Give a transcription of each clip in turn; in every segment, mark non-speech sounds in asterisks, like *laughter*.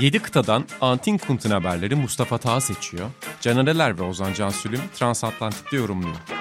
7 kıtadan Antin Kunt'un haberleri Mustafa Taha seçiyor. Canereler ve Ozan Cansülüm Transatlantik'te yorumluyor.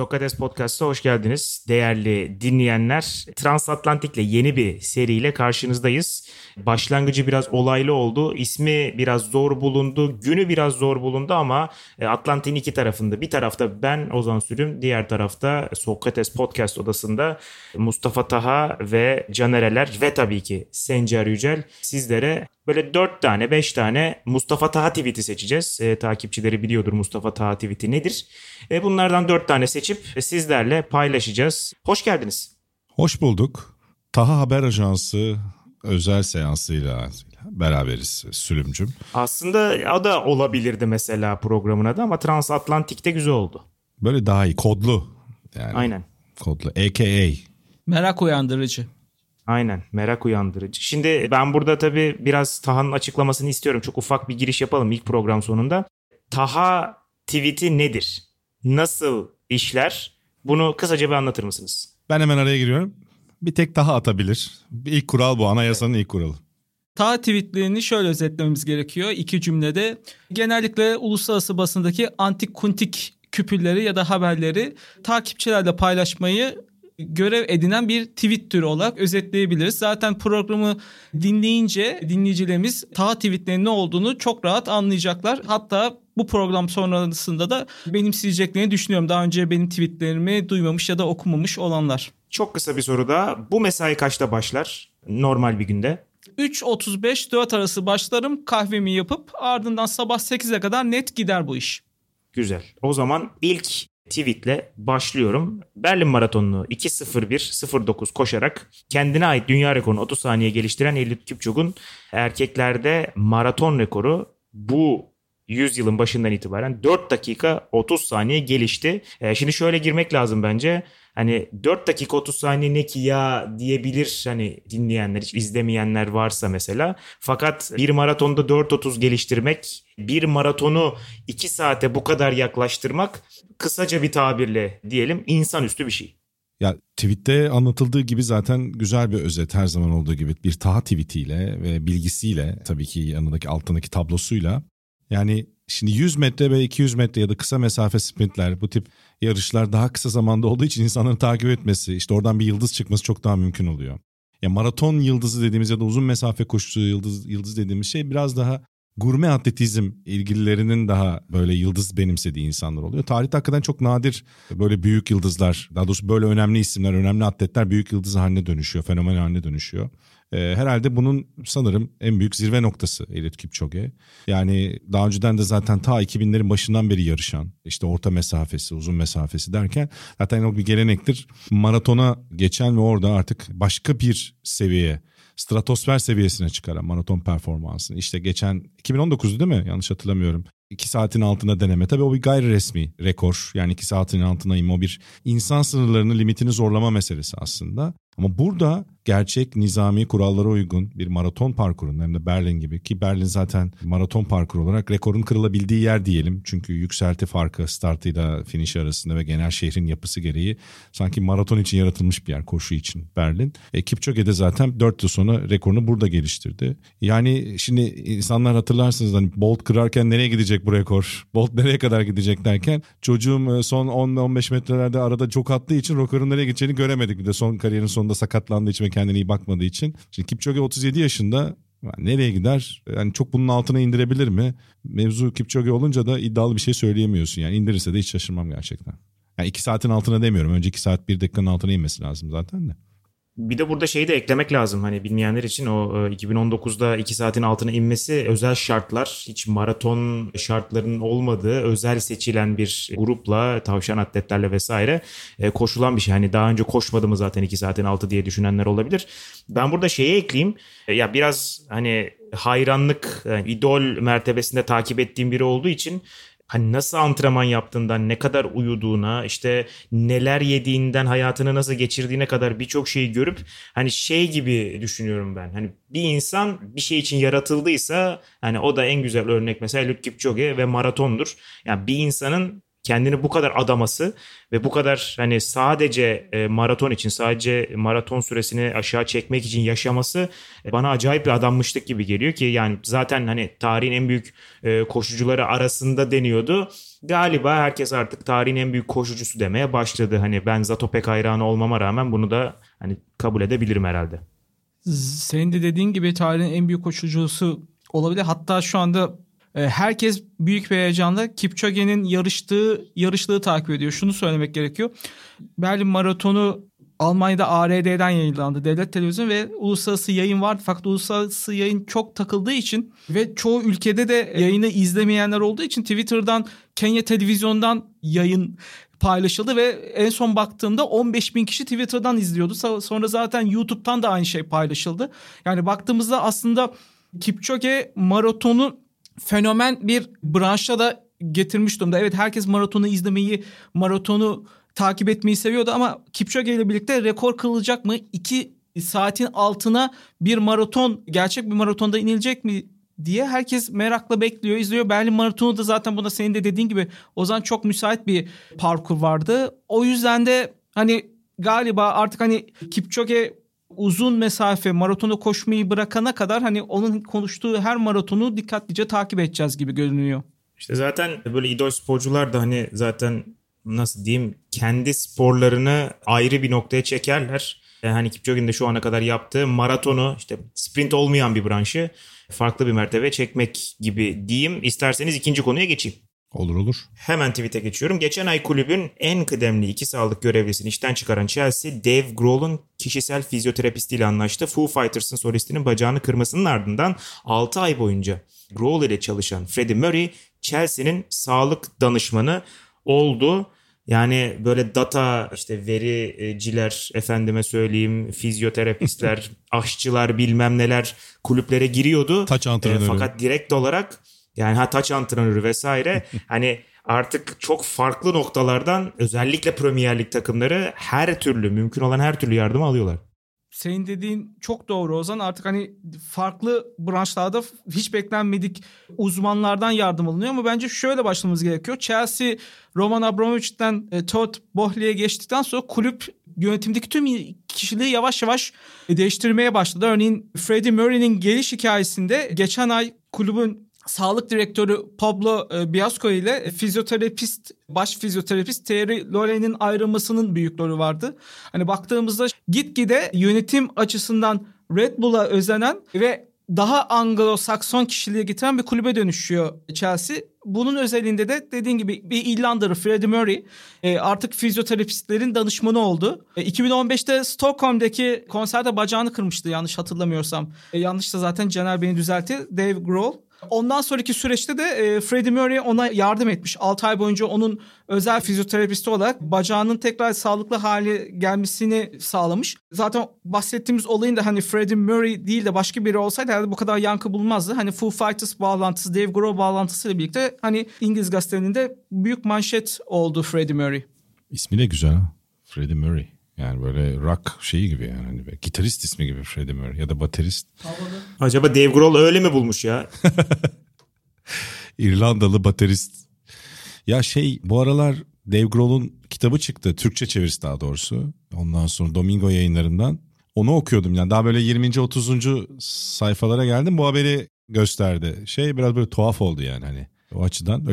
Sokrates Podcast'a hoş geldiniz. Değerli dinleyenler, Transatlantik'le yeni bir seriyle karşınızdayız. Başlangıcı biraz olaylı oldu. İsmi biraz zor bulundu. Günü biraz zor bulundu ama e, Atlantik'in iki tarafında. Bir tarafta ben Ozan Sürüm, diğer tarafta Sokrates Podcast odasında Mustafa Taha ve Canereler ve tabii ki Sencer Yücel sizlere böyle 4 tane 5 tane Mustafa Taha tweet'i seçeceğiz. E, takipçileri biliyordur Mustafa Taha tweet'i nedir. E, bunlardan 4 tane seçip sizlerle paylaşacağız. Hoş geldiniz. Hoş bulduk. Taha Haber Ajansı özel seansıyla beraberiz Sülümcüm. Aslında o da olabilirdi mesela programın adı ama Transatlantik'te güzel oldu. Böyle daha iyi kodlu. Yani Aynen. Kodlu. AKA. Merak uyandırıcı. Aynen merak uyandırıcı. Şimdi ben burada tabii biraz Taha'nın açıklamasını istiyorum. Çok ufak bir giriş yapalım ilk program sonunda. Taha tweet'i nedir? Nasıl işler? Bunu kısaca bir anlatır mısınız? Ben hemen araya giriyorum. Bir tek Taha atabilir. İlk kural bu. Anayasanın ilk kuralı. Ta tweetlerini şöyle özetlememiz gerekiyor iki cümlede. Genellikle uluslararası basındaki antik kuntik küpürleri ya da haberleri takipçilerle paylaşmayı görev edinen bir tweet türü olarak özetleyebiliriz. Zaten programı dinleyince dinleyicilerimiz ta tweetlerin ne olduğunu çok rahat anlayacaklar. Hatta bu program sonrasında da benimseyeceklerini düşünüyorum. Daha önce benim tweetlerimi duymamış ya da okumamış olanlar. Çok kısa bir soru daha. Bu mesai kaçta başlar? Normal bir günde. 3.35-4 arası başlarım kahvemi yapıp ardından sabah 8'e kadar net gider bu iş. Güzel. O zaman ilk tweetle başlıyorum. Berlin Maratonu'nu 2.01.09 koşarak kendine ait dünya rekorunu 30 saniye geliştiren Eliud Kipchoge'un erkeklerde maraton rekoru bu 100 yılın başından itibaren 4 dakika 30 saniye gelişti. Ee, şimdi şöyle girmek lazım bence. Hani 4 dakika 30 saniye ne ki ya diyebilir hani dinleyenler hiç izlemeyenler varsa mesela. Fakat bir maratonda 4.30 geliştirmek, bir maratonu 2 saate bu kadar yaklaştırmak kısaca bir tabirle diyelim insanüstü bir şey. Ya tweette anlatıldığı gibi zaten güzel bir özet her zaman olduğu gibi bir Taha tweetiyle ve bilgisiyle tabii ki yanındaki altındaki tablosuyla yani şimdi 100 metre ve 200 metre ya da kısa mesafe sprintler bu tip yarışlar daha kısa zamanda olduğu için insanların takip etmesi işte oradan bir yıldız çıkması çok daha mümkün oluyor. Ya maraton yıldızı dediğimiz ya da uzun mesafe koşusu yıldız yıldız dediğimiz şey biraz daha gurme atletizm ilgililerinin daha böyle yıldız benimsediği insanlar oluyor. Tarihte hakikaten çok nadir böyle büyük yıldızlar, daha doğrusu böyle önemli isimler, önemli atletler büyük yıldız haline dönüşüyor, fenomen haline dönüşüyor. Ee, herhalde bunun sanırım en büyük zirve noktası Eliud Kipchoge. Yani daha önceden de zaten ta 2000'lerin başından beri yarışan, işte orta mesafesi, uzun mesafesi derken zaten o bir gelenektir. Maratona geçen ve orada artık başka bir seviyeye stratosfer seviyesine çıkaran maraton performansını. İşte geçen 2019'du değil mi? Yanlış hatırlamıyorum. 2 saatin altına deneme. Tabii o bir gayri resmi rekor. Yani 2 saatin altına inme o bir insan sınırlarını limitini zorlama meselesi aslında. Ama burada gerçek nizami kurallara uygun bir maraton parkurunda hem de Berlin gibi ki Berlin zaten maraton parkuru olarak rekorun kırılabildiği yer diyelim. Çünkü yükselti farkı startıyla finish arasında ve genel şehrin yapısı gereği sanki maraton için yaratılmış bir yer koşu için Berlin. E, Kipchoge de zaten 4 yıl sonra rekorunu burada geliştirdi. Yani şimdi insanlar hatırlarsınız hani Bolt kırarken nereye gidecek bu rekor? Bolt nereye kadar gidecek derken çocuğum son 10-15 metrelerde arada çok attığı için rekorun nereye gideceğini göremedik. Bir de son kariyerin sonunda sakatlandığı için ve kendine iyi bakmadığı için. Şimdi Kipchoge 37 yaşında nereye gider? Yani çok bunun altına indirebilir mi? Mevzu Kipchoge olunca da iddialı bir şey söyleyemiyorsun. Yani indirirse de hiç şaşırmam gerçekten. Yani 2 saatin altına demiyorum. Önce 2 saat 1 dakikanın altına inmesi lazım zaten de. Bir de burada şeyi de eklemek lazım hani bilmeyenler için o 2019'da 2 saatin altına inmesi özel şartlar hiç maraton şartlarının olmadığı özel seçilen bir grupla tavşan atletlerle vesaire e, koşulan bir şey. Hani daha önce koşmadı mı zaten 2 saatin altı diye düşünenler olabilir. Ben burada şeyi ekleyeyim e, ya biraz hani hayranlık yani idol mertebesinde takip ettiğim biri olduğu için hani nasıl antrenman yaptığından, ne kadar uyuduğuna, işte neler yediğinden, hayatını nasıl geçirdiğine kadar birçok şeyi görüp hani şey gibi düşünüyorum ben. Hani bir insan bir şey için yaratıldıysa hani o da en güzel örnek mesela Eliud Kipchoge ve maratondur. Yani bir insanın kendini bu kadar adaması ve bu kadar hani sadece e, maraton için sadece maraton süresini aşağı çekmek için yaşaması e, bana acayip bir adammışlık gibi geliyor ki yani zaten hani tarihin en büyük e, koşucuları arasında deniyordu. Galiba herkes artık tarihin en büyük koşucusu demeye başladı. Hani ben Zatopek hayranı olmama rağmen bunu da hani kabul edebilirim herhalde. Senin de dediğin gibi tarihin en büyük koşucusu olabilir. Hatta şu anda herkes büyük bir heyecanla Kipchoge'nin yarıştığı yarışlığı takip ediyor. Şunu söylemek gerekiyor. Berlin Maratonu Almanya'da ARD'den yayınlandı. Devlet televizyonu ve uluslararası yayın var. Fakat uluslararası yayın çok takıldığı için ve çoğu ülkede de yayını izlemeyenler olduğu için Twitter'dan Kenya televizyondan yayın paylaşıldı ve en son baktığımda 15 bin kişi Twitter'dan izliyordu. Sonra zaten YouTube'dan da aynı şey paylaşıldı. Yani baktığımızda aslında Kipchoge maratonu fenomen bir branşa da getirmiş durumda. Evet herkes maratonu izlemeyi, maratonu takip etmeyi seviyordu ama Kipchoge ile birlikte rekor kırılacak mı? İki saatin altına bir maraton, gerçek bir maratonda inilecek mi diye herkes merakla bekliyor, izliyor. Berlin Maratonu da zaten buna senin de dediğin gibi Ozan çok müsait bir parkur vardı. O yüzden de hani galiba artık hani Kipchoge uzun mesafe maratonu koşmayı bırakana kadar hani onun konuştuğu her maratonu dikkatlice takip edeceğiz gibi görünüyor. İşte zaten böyle idol sporcular da hani zaten nasıl diyeyim kendi sporlarını ayrı bir noktaya çekerler. Yani hani Kipchoge'nin de şu ana kadar yaptığı maratonu işte sprint olmayan bir branşı farklı bir mertebe çekmek gibi diyeyim. İsterseniz ikinci konuya geçeyim. Olur olur. Hemen tweet'e geçiyorum. Geçen ay kulübün en kıdemli iki sağlık görevlisini işten çıkaran Chelsea, Dave Grohl'un kişisel fizyoterapistiyle anlaştı. Foo Fighters'ın solistinin bacağını kırmasının ardından 6 ay boyunca Grohl ile çalışan Freddie Murray, Chelsea'nin sağlık danışmanı oldu. Yani böyle data işte vericiler efendime söyleyeyim fizyoterapistler, *laughs* aşçılar bilmem neler kulüplere giriyordu. Taç antrenörü. E, fakat direkt olarak yani ha taç antrenörü vesaire *laughs* hani artık çok farklı noktalardan özellikle Premier Lig takımları her türlü mümkün olan her türlü yardımı alıyorlar. Senin dediğin çok doğru Ozan. Artık hani farklı branşlarda hiç beklenmedik uzmanlardan yardım alınıyor ama bence şöyle başlamamız gerekiyor. Chelsea Roman Abramovich'ten e, Todd Bohley'e geçtikten sonra kulüp yönetimdeki tüm kişiliği yavaş yavaş değiştirmeye başladı. Örneğin Freddie Murray'nin geliş hikayesinde geçen ay kulübün sağlık direktörü Pablo e, Biasco ile fizyoterapist, baş fizyoterapist Thierry Loren'in ayrılmasının büyük rolü vardı. Hani baktığımızda gitgide yönetim açısından Red Bull'a özenen ve daha Anglo-Sakson kişiliğe getiren bir kulübe dönüşüyor Chelsea. Bunun özelinde de dediğin gibi bir İrlandalı Freddie Murray e, artık fizyoterapistlerin danışmanı oldu. E, 2015'te Stockholm'daki konserde bacağını kırmıştı yanlış hatırlamıyorsam. E, yanlışsa zaten Caner beni düzeltti. Dave Grohl. Ondan sonraki süreçte de e, Freddie Murray ona yardım etmiş. 6 ay boyunca onun özel fizyoterapisti olarak bacağının tekrar sağlıklı hale gelmesini sağlamış. Zaten bahsettiğimiz olayın da hani Freddie Murray değil de başka biri olsaydı herhalde bu kadar yankı bulmazdı. Hani Foo Fighters bağlantısı, Dave Grohl bağlantısıyla birlikte hani İngiliz gazetelerinde büyük manşet oldu Freddie Murray. İsmi de güzel. Freddie Murray. Yani böyle rock şeyi gibi yani. Hani gitarist ismi gibi Freddie Murray ya da baterist. Acaba Dave Grohl öyle mi bulmuş ya? *laughs* İrlandalı baterist. Ya şey bu aralar Dave Grohl'un kitabı çıktı. Türkçe çevirisi daha doğrusu. Ondan sonra Domingo yayınlarından. Onu okuyordum yani daha böyle 20. 30. sayfalara geldim. Bu haberi gösterdi. Şey biraz böyle tuhaf oldu yani hani o açıdan.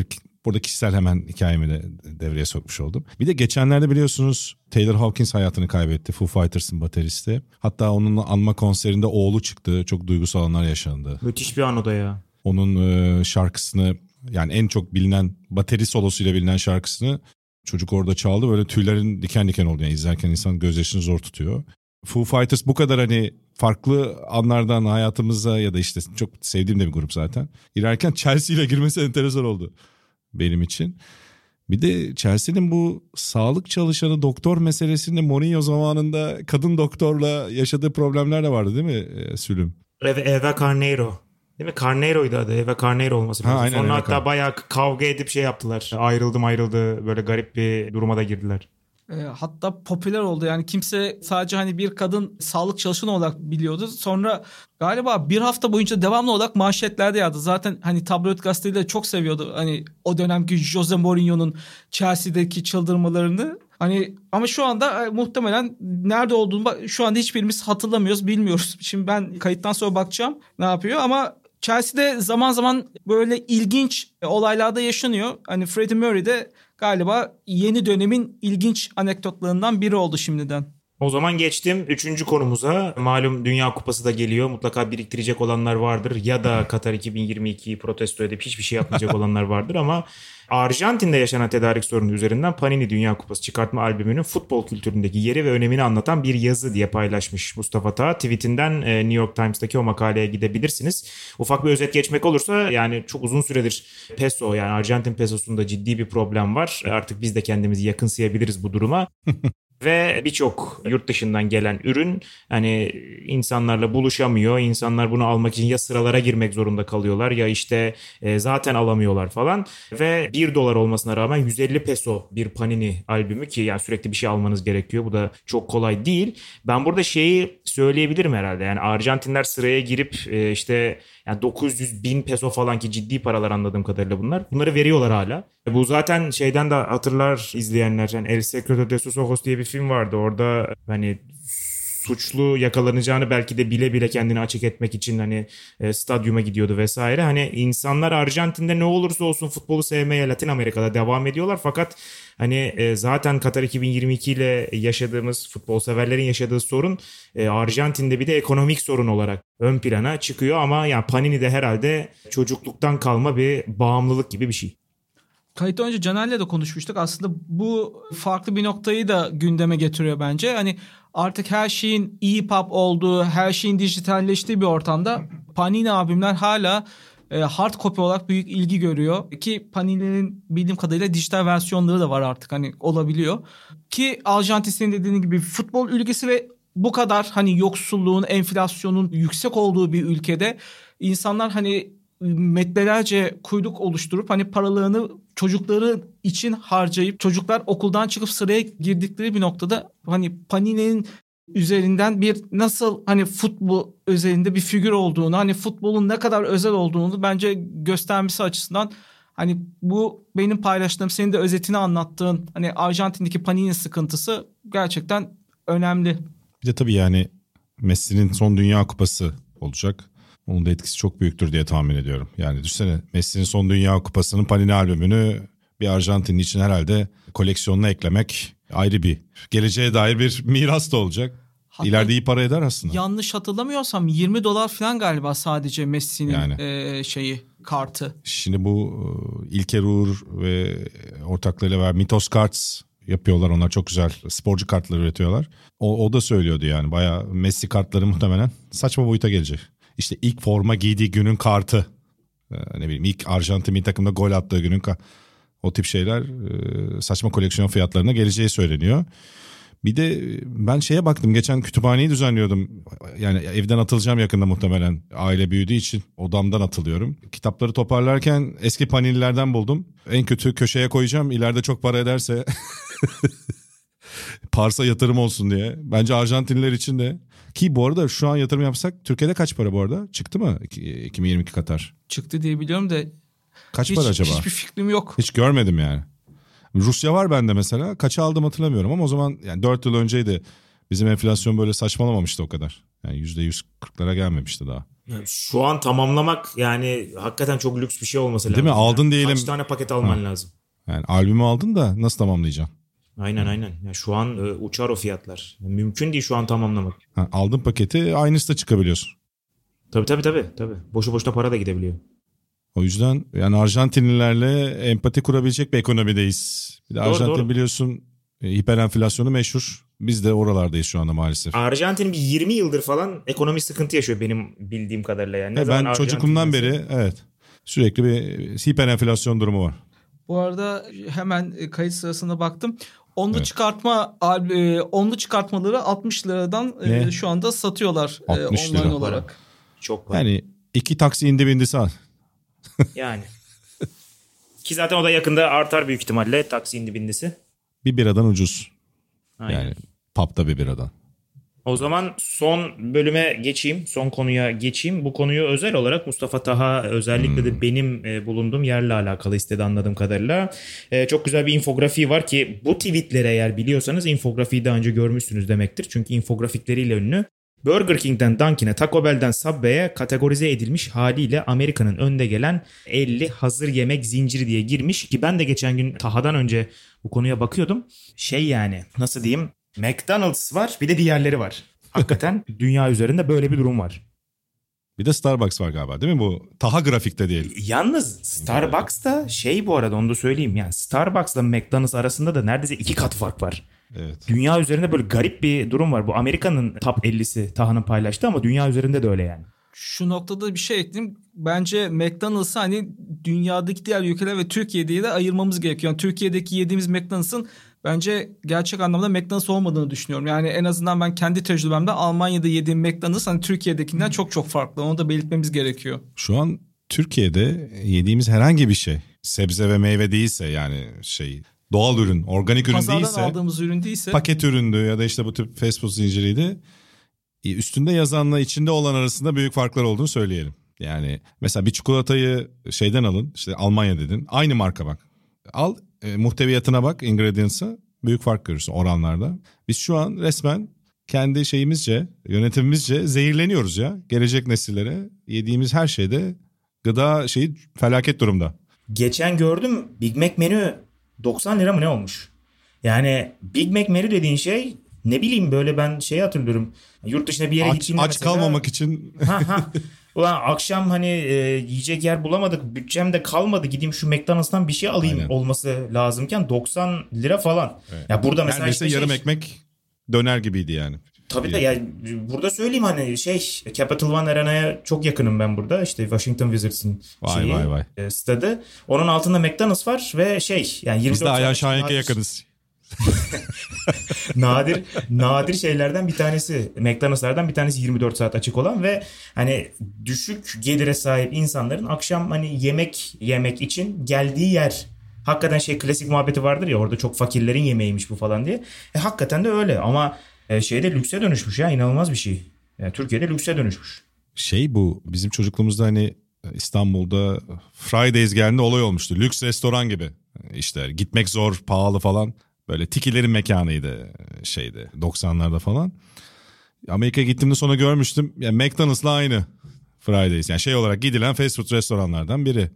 Burada kişisel hemen hikayemi de devreye sokmuş oldum. Bir de geçenlerde biliyorsunuz Taylor Hawkins hayatını kaybetti. Foo Fighters'ın bateristi. Hatta onun anma konserinde oğlu çıktı. Çok duygusal anlar yaşandı. Müthiş bir an o da ya. Onun e, şarkısını yani en çok bilinen bateri solosuyla bilinen şarkısını çocuk orada çaldı. Böyle tüylerin diken diken oldu. Yani izlerken insan gözyaşını zor tutuyor. Foo Fighters bu kadar hani farklı anlardan hayatımıza ya da işte çok sevdiğim de bir grup zaten. Girerken Chelsea ile girmesi enteresan oldu benim için. Bir de Chelsea'nin bu sağlık çalışanı doktor meselesinde Mourinho zamanında kadın doktorla yaşadığı problemler de vardı değil mi e, Sülüm? Eva Carneiro. Değil mi? Carneiro'ydu adı. Eve Carneiro olması Ha, lazım. aynen, Sonra Eve hatta Carneiro. bayağı kavga edip şey yaptılar. Ayrıldım ayrıldı. Böyle garip bir duruma da girdiler. E, hatta popüler oldu yani kimse sadece hani bir kadın sağlık çalışanı olarak biliyordu. Sonra galiba bir hafta boyunca devamlı olarak manşetlerde yazdı. Zaten hani tabloid gazeteleri çok seviyordu. Hani o dönemki Jose Mourinho'nun Chelsea'deki çıldırmalarını. Hani ama şu anda e, muhtemelen nerede olduğunu şu anda hiçbirimiz hatırlamıyoruz, bilmiyoruz. *laughs* Şimdi ben kayıttan sonra bakacağım ne yapıyor ama Chelsea'de zaman zaman böyle ilginç olaylarda yaşanıyor. Hani Freddie Mercury de galiba yeni dönemin ilginç anekdotlarından biri oldu şimdiden. O zaman geçtim üçüncü konumuza. Malum Dünya Kupası da geliyor. Mutlaka biriktirecek olanlar vardır. Ya da Katar 2022'yi protesto edip hiçbir şey yapmayacak *laughs* olanlar vardır ama Arjantin'de yaşanan tedarik sorunu üzerinden Panini Dünya Kupası çıkartma albümünün futbol kültüründeki yeri ve önemini anlatan bir yazı diye paylaşmış Mustafa Ta. Tweetinden e, New York Times'taki o makaleye gidebilirsiniz. Ufak bir özet geçmek olursa yani çok uzun süredir peso yani Arjantin pesosunda ciddi bir problem var. Artık biz de kendimizi yakınsayabiliriz bu duruma. *laughs* Ve birçok yurt dışından gelen ürün hani insanlarla buluşamıyor. İnsanlar bunu almak için ya sıralara girmek zorunda kalıyorlar ya işte e, zaten alamıyorlar falan. Ve 1 dolar olmasına rağmen 150 peso bir Panini albümü ki yani sürekli bir şey almanız gerekiyor. Bu da çok kolay değil. Ben burada şeyi söyleyebilirim herhalde. Yani Arjantinler sıraya girip e, işte yani 900 bin peso falan ki ciddi paralar anladığım kadarıyla bunlar. Bunları veriyorlar hala. Bu zaten şeyden de hatırlar izleyenler. Yani El Secreto de sus Ojos diye bir film vardı. Orada hani suçlu yakalanacağını belki de bile bile kendini açık etmek için hani e, stadyuma gidiyordu vesaire. Hani insanlar Arjantin'de ne olursa olsun futbolu sevmeye Latin Amerika'da devam ediyorlar fakat hani e, zaten Katar 2022 ile yaşadığımız futbol severlerin yaşadığı sorun e, Arjantin'de bir de ekonomik sorun olarak ön plana çıkıyor ama yani Panini de herhalde çocukluktan kalma bir bağımlılık gibi bir şey. Kayıt önce Caner'le de konuşmuştuk. Aslında bu farklı bir noktayı da gündeme getiriyor bence. Hani artık her şeyin e-pub olduğu, her şeyin dijitalleştiği bir ortamda Panini abimler hala e, hard copy olarak büyük ilgi görüyor. Ki Panini'nin bildiğim kadarıyla dijital versiyonları da var artık hani olabiliyor. Ki Arjantin senin dediğin gibi futbol ülkesi ve bu kadar hani yoksulluğun, enflasyonun yüksek olduğu bir ülkede insanlar hani metrelerce kuyruk oluşturup hani paralarını çocukları için harcayıp çocuklar okuldan çıkıp sıraya girdikleri bir noktada hani Panini'nin üzerinden bir nasıl hani futbol üzerinde bir figür olduğunu hani futbolun ne kadar özel olduğunu bence göstermesi açısından hani bu benim paylaştığım senin de özetini anlattığın hani Arjantin'deki Panini sıkıntısı gerçekten önemli. Bir de tabii yani Messi'nin son Dünya Kupası olacak. Onun da etkisi çok büyüktür diye tahmin ediyorum. Yani düşünsene Messi'nin son Dünya Kupası'nın Panini albümünü bir Arjantinli için herhalde koleksiyonuna eklemek ayrı bir geleceğe dair bir miras da olacak. Hatta İleride iyi para eder aslında. Yanlış hatırlamıyorsam 20 dolar falan galiba sadece Messi'nin Yani. eee, şeyi kartı. Şimdi bu e, İlker Uğur ve ortaklarıyla beraber Mitos Cards yapıyorlar. Onlar çok güzel sporcu kartları üretiyorlar. O, o da söylüyordu yani bayağı Messi kartları muhtemelen saçma boyuta gelecek. İşte ilk forma giydiği günün kartı. Ee, ne bileyim ilk Arjantin milli takımda gol attığı günün o tip şeyler e, saçma koleksiyon fiyatlarına geleceği söyleniyor. Bir de e, ben şeye baktım geçen kütüphaneyi düzenliyordum. Yani evden atılacağım yakında muhtemelen. Aile büyüdüğü için odamdan atılıyorum. Kitapları toparlarken eski panillerden buldum. En kötü köşeye koyacağım. İleride çok para ederse *laughs* Pars'a yatırım olsun diye. Bence Arjantinliler için de. Ki bu arada şu an yatırım yapsak Türkiye'de kaç para bu arada? Çıktı mı 2022 Katar? Çıktı diye biliyorum da Kaç hiç, para acaba? hiçbir fikrim yok. Hiç görmedim yani. Rusya var bende mesela. Kaça aldım hatırlamıyorum ama o zaman yani 4 yıl önceydi. Bizim enflasyon böyle saçmalamamıştı o kadar. Yani %140'lara gelmemişti daha. Şu an tamamlamak yani hakikaten çok lüks bir şey olması Değil lazım. mi? Aldın Yani diyelim. Kaç tane paket alman lazım? Yani albümü aldın da nasıl tamamlayacaksın? Aynen aynen. Ya şu an e, uçar o fiyatlar. Yani mümkün değil şu an tamamlamak. Ha, aldın paketi aynısı da çıkabiliyorsun. Tabii tabii tabii. tabii. Boşu boşuna para da gidebiliyor. O yüzden yani Arjantinlilerle empati kurabilecek bir ekonomideyiz. Bir de Doğru, Arjantin doğru. biliyorsun e, hiperenflasyonu meşhur. Biz de oralardayız şu anda maalesef. Arjantin bir 20 yıldır falan ekonomi sıkıntı yaşıyor benim bildiğim kadarıyla yani. Ne zaman ben Arjantin çocukluğumdan mesela- beri evet sürekli bir hiperenflasyon durumu var. Bu arada hemen kayıt sırasında baktım. Onlu Evet. çıkartma e, onlu çıkartmaları 60 liradan e, şu anda satıyorlar e, 60 online lira. olarak. çok var. Yani İki taksi indi bindisi al. *laughs* Yani. Ki zaten o da yakında artar büyük ihtimalle taksi indi bindisi. Bir biradan ucuz. Aynen. Yani pub'da bir biradan. O zaman son bölüme geçeyim. Son konuya geçeyim. Bu konuyu özel olarak Mustafa Taha özellikle de benim e, bulunduğum yerle alakalı istedi anladığım kadarıyla. E, çok güzel bir infografiği var ki bu tweetleri eğer biliyorsanız infografiği daha önce görmüşsünüz demektir. Çünkü infografikleriyle ünlü. Burger King'den Dunkin'e, Taco Bell'den Subway'e kategorize edilmiş haliyle Amerika'nın önde gelen 50 hazır yemek zinciri diye girmiş ki ben de geçen gün Taha'dan önce bu konuya bakıyordum. Şey yani nasıl diyeyim McDonald's var bir de diğerleri var. Hakikaten *laughs* dünya üzerinde böyle bir durum var. Bir de Starbucks var galiba değil mi bu? Taha grafikte diyelim. Yalnız Starbucks da şey bu arada onu da söyleyeyim. Yani Starbucks'la McDonald's arasında da neredeyse iki kat fark var. Evet. Dünya üzerinde böyle garip bir durum var. Bu Amerika'nın top 50'si Taha'nın paylaştı ama dünya üzerinde de öyle yani. Şu noktada bir şey ekleyeyim. Bence McDonald's'ı hani dünyadaki diğer ülkeler ve Türkiye diye de ayırmamız gerekiyor. Yani Türkiye'deki yediğimiz McDonald's'ın bence gerçek anlamda McDonald's olmadığını düşünüyorum. Yani en azından ben kendi tecrübemde Almanya'da yediğim McDonald's hani Türkiye'dekinden çok çok farklı. Onu da belirtmemiz gerekiyor. Şu an Türkiye'de yediğimiz herhangi bir şey sebze ve meyve değilse yani şey doğal ürün, organik ürün Pazardan değilse aldığımız ürün değilse paket üründü ya da işte bu tip fast food zinciriydi. e, Üstünde yazanla içinde olan arasında büyük farklar olduğunu söyleyelim. Yani mesela bir çikolatayı şeyden alın işte Almanya dedin aynı marka bak. Al e, muhteviyatına bak ingredients'a büyük fark görürsün oranlarda. Biz şu an resmen kendi şeyimizce yönetimimizce zehirleniyoruz ya. Gelecek nesillere yediğimiz her şeyde gıda şeyi felaket durumda. Geçen gördüm Big Mac menü 90 lira mı ne olmuş? Yani Big Mac menü dediğin şey ne bileyim böyle ben şey hatırlıyorum. Yurt dışına bir yere Aç, gittiğimde aç mesela- kalmamak için ha, ha. *laughs* Ulan akşam hani e, yiyecek yer bulamadık. Bütçem de kalmadı. Gideyim şu McDonald's'tan bir şey alayım Aynen. olması lazımken 90 lira falan. Ya burada mesela neredeyse işte yarım şey, ekmek döner gibiydi yani. Tabii de yani burada söyleyeyim hani şey Capital One Arena'ya çok yakınım ben burada. İşte Washington Wizards'ın Vay şeyi, vay vay. e, stadı. Onun altında McDonald's var ve şey yani 24 Biz de Ayhan Şahink'e yakınız. *laughs* nadir nadir şeylerden bir tanesi McDonald'slardan bir tanesi 24 saat açık olan ve hani düşük gelire sahip insanların akşam hani yemek yemek için geldiği yer. Hakikaten şey klasik muhabbeti vardır ya orada çok fakirlerin yemeğiymiş bu falan diye. E, hakikaten de öyle ama e, şeyde lükse dönüşmüş ya inanılmaz bir şey. Yani Türkiye'de lükse dönüşmüş. Şey bu bizim çocukluğumuzda hani İstanbul'da Fridays geldiğinde olay olmuştu. Lüks restoran gibi. İşte gitmek zor, pahalı falan. Böyle tikilerin mekanıydı şeyde 90'larda falan. Amerika'ya gittiğimde sonra görmüştüm. Yani McDonald's'la aynı Fridays. Yani şey olarak gidilen fast food restoranlardan biri.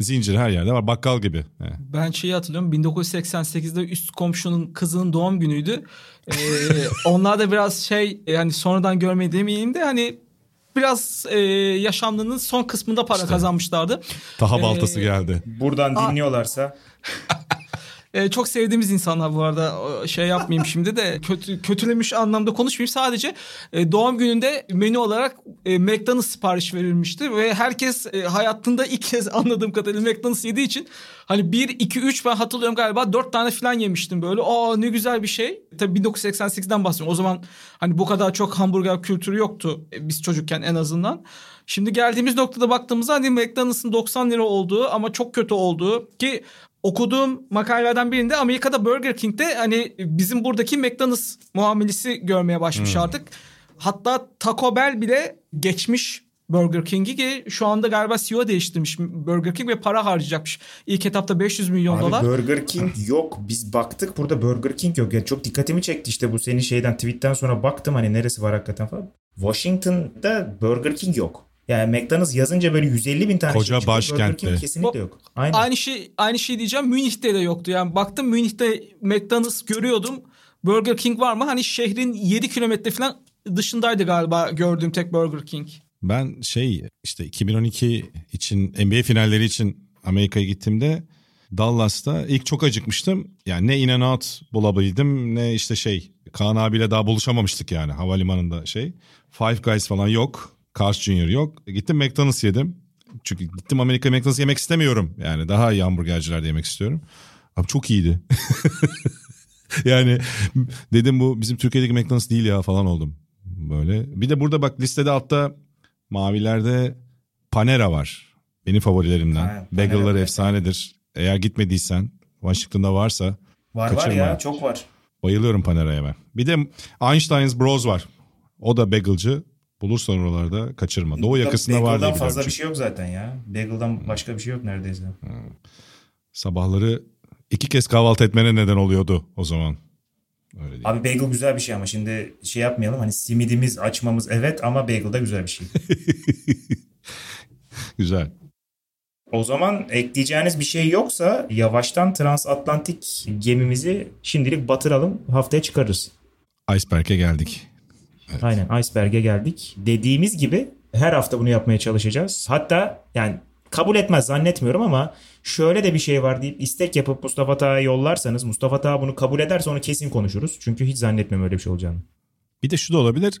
Zincir her yerde var. Bakkal gibi. Ben şeyi hatırlıyorum 1988'de üst komşunun kızının doğum günüydü. Ee, *laughs* onlar da biraz şey yani sonradan görmeyi demeyeyim de hani biraz e, yaşamlarının son kısmında para kazanmışlardı. Taha Ee, baltası geldi. Buradan dinliyorlarsa *laughs* Ee, çok sevdiğimiz insanlar bu arada şey yapmayayım *laughs* şimdi de kötü kötülemiş anlamda konuşmayayım sadece e, doğum gününde menü olarak e, McDonald's sipariş verilmişti ve herkes e, hayatında ilk kez anladığım kadarıyla McDonald's yediği için hani 1 2 3 ben hatırlıyorum galiba 4 tane falan yemiştim böyle. Aa ne güzel bir şey. Tabii 1988'den bahsediyorum. O zaman hani bu kadar çok hamburger kültürü yoktu e, biz çocukken en azından. Şimdi geldiğimiz noktada baktığımızda hani McDonald's'ın 90 lira olduğu ama çok kötü olduğu ki okuduğum makalelerden birinde Amerika'da Burger King'de hani bizim buradaki McDonald's muamelesi görmeye başlamış artık. Hatta Taco Bell bile geçmiş Burger King'i ki şu anda galiba CEO değiştirmiş Burger King ve para harcayacakmış. İlk etapta 500 milyon Abi dolar. Burger King *laughs* yok. Biz baktık burada Burger King yok. Yani çok dikkatimi çekti işte bu senin şeyden tweetten sonra baktım hani neresi var hakikaten falan. Washington'da Burger King yok. Yani McDonald's yazınca böyle 150 bin tane Koca şey çıkıyor. Burger başkentte. King kesinlikle yok. Aynen. Aynı şey aynı şey diyeceğim. Münih'te de yoktu. Yani baktım Münih'te McDonald's görüyordum. Burger King var mı? Hani şehrin 7 kilometre falan dışındaydı galiba gördüğüm tek Burger King. Ben şey işte 2012 için NBA finalleri için Amerika'ya gittiğimde Dallas'ta ilk çok acıkmıştım. Yani ne in and out bulabildim ne işte şey Kaan abiyle daha buluşamamıştık yani havalimanında şey. Five Guys falan yok. Carl's Jr. yok. Gittim McDonald's yedim. Çünkü gittim Amerika McDonald's yemek istemiyorum. Yani daha iyi hamburgercilerde yemek istiyorum. Abi çok iyiydi. *laughs* yani dedim bu bizim Türkiye'deki McDonald's değil ya falan oldum. Böyle. Bir de burada bak listede altta mavilerde Panera var. Benim favorilerimden. Ha, Panera Bagel'lar evet. efsanedir. Eğer gitmediysen Washington'da varsa Var var Kaçırma. ya çok var. bayılıyorum Panera'ya ben. Bir de Einstein's Bros var. O da bagelcı. Bulursan oralarda kaçırma. Doğu yakasında var diye biliyorum fazla bir şey yok zaten ya. Bagel'dan başka bir şey yok neredeyse. Sabahları iki kez kahvaltı etmene neden oluyordu o zaman. Öyle değil. Abi bagel güzel bir şey ama şimdi şey yapmayalım. Hani simidimiz açmamız evet ama bagel da güzel bir şey. *laughs* Güzel. o zaman ekleyeceğiniz bir şey yoksa yavaştan transatlantik gemimizi şimdilik batıralım. Haftaya çıkarırız. Iceberg'e geldik. Aynen iceberg'e geldik. Dediğimiz gibi her hafta bunu yapmaya çalışacağız. Hatta yani kabul etmez zannetmiyorum ama şöyle de bir şey var deyip istek yapıp Mustafa Tağ'a yollarsanız Mustafa Tağ bunu kabul ederse onu kesin konuşuruz. Çünkü hiç zannetmiyorum öyle bir şey olacağını. Bir de şu da olabilir.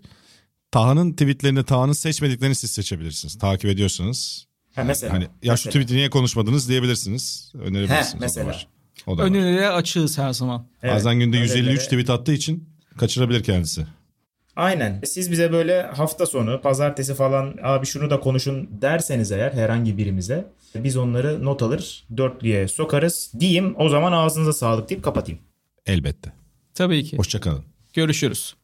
Taha'nın tweetlerini, Taha'nın seçmediklerini siz seçebilirsiniz. Takip ediyorsanız. Ha mesela. Hani ya şu mesela. tweet'i niye konuşmadınız diyebilirsiniz. Önerebilirsiniz. He, O da mesela. var. O da var. Önerilere açığız her zaman. Evet, Bazen günde öyle 153 böyle- tweet attığı için kaçırabilir kendisi. Aynen. Siz bize böyle hafta sonu, pazartesi falan abi şunu da konuşun derseniz eğer herhangi birimize biz onları not alır, dörtlüye sokarız diyeyim. O zaman ağzınıza sağlık deyip kapatayım. Elbette. Tabii ki. Hoşçakalın. Görüşürüz.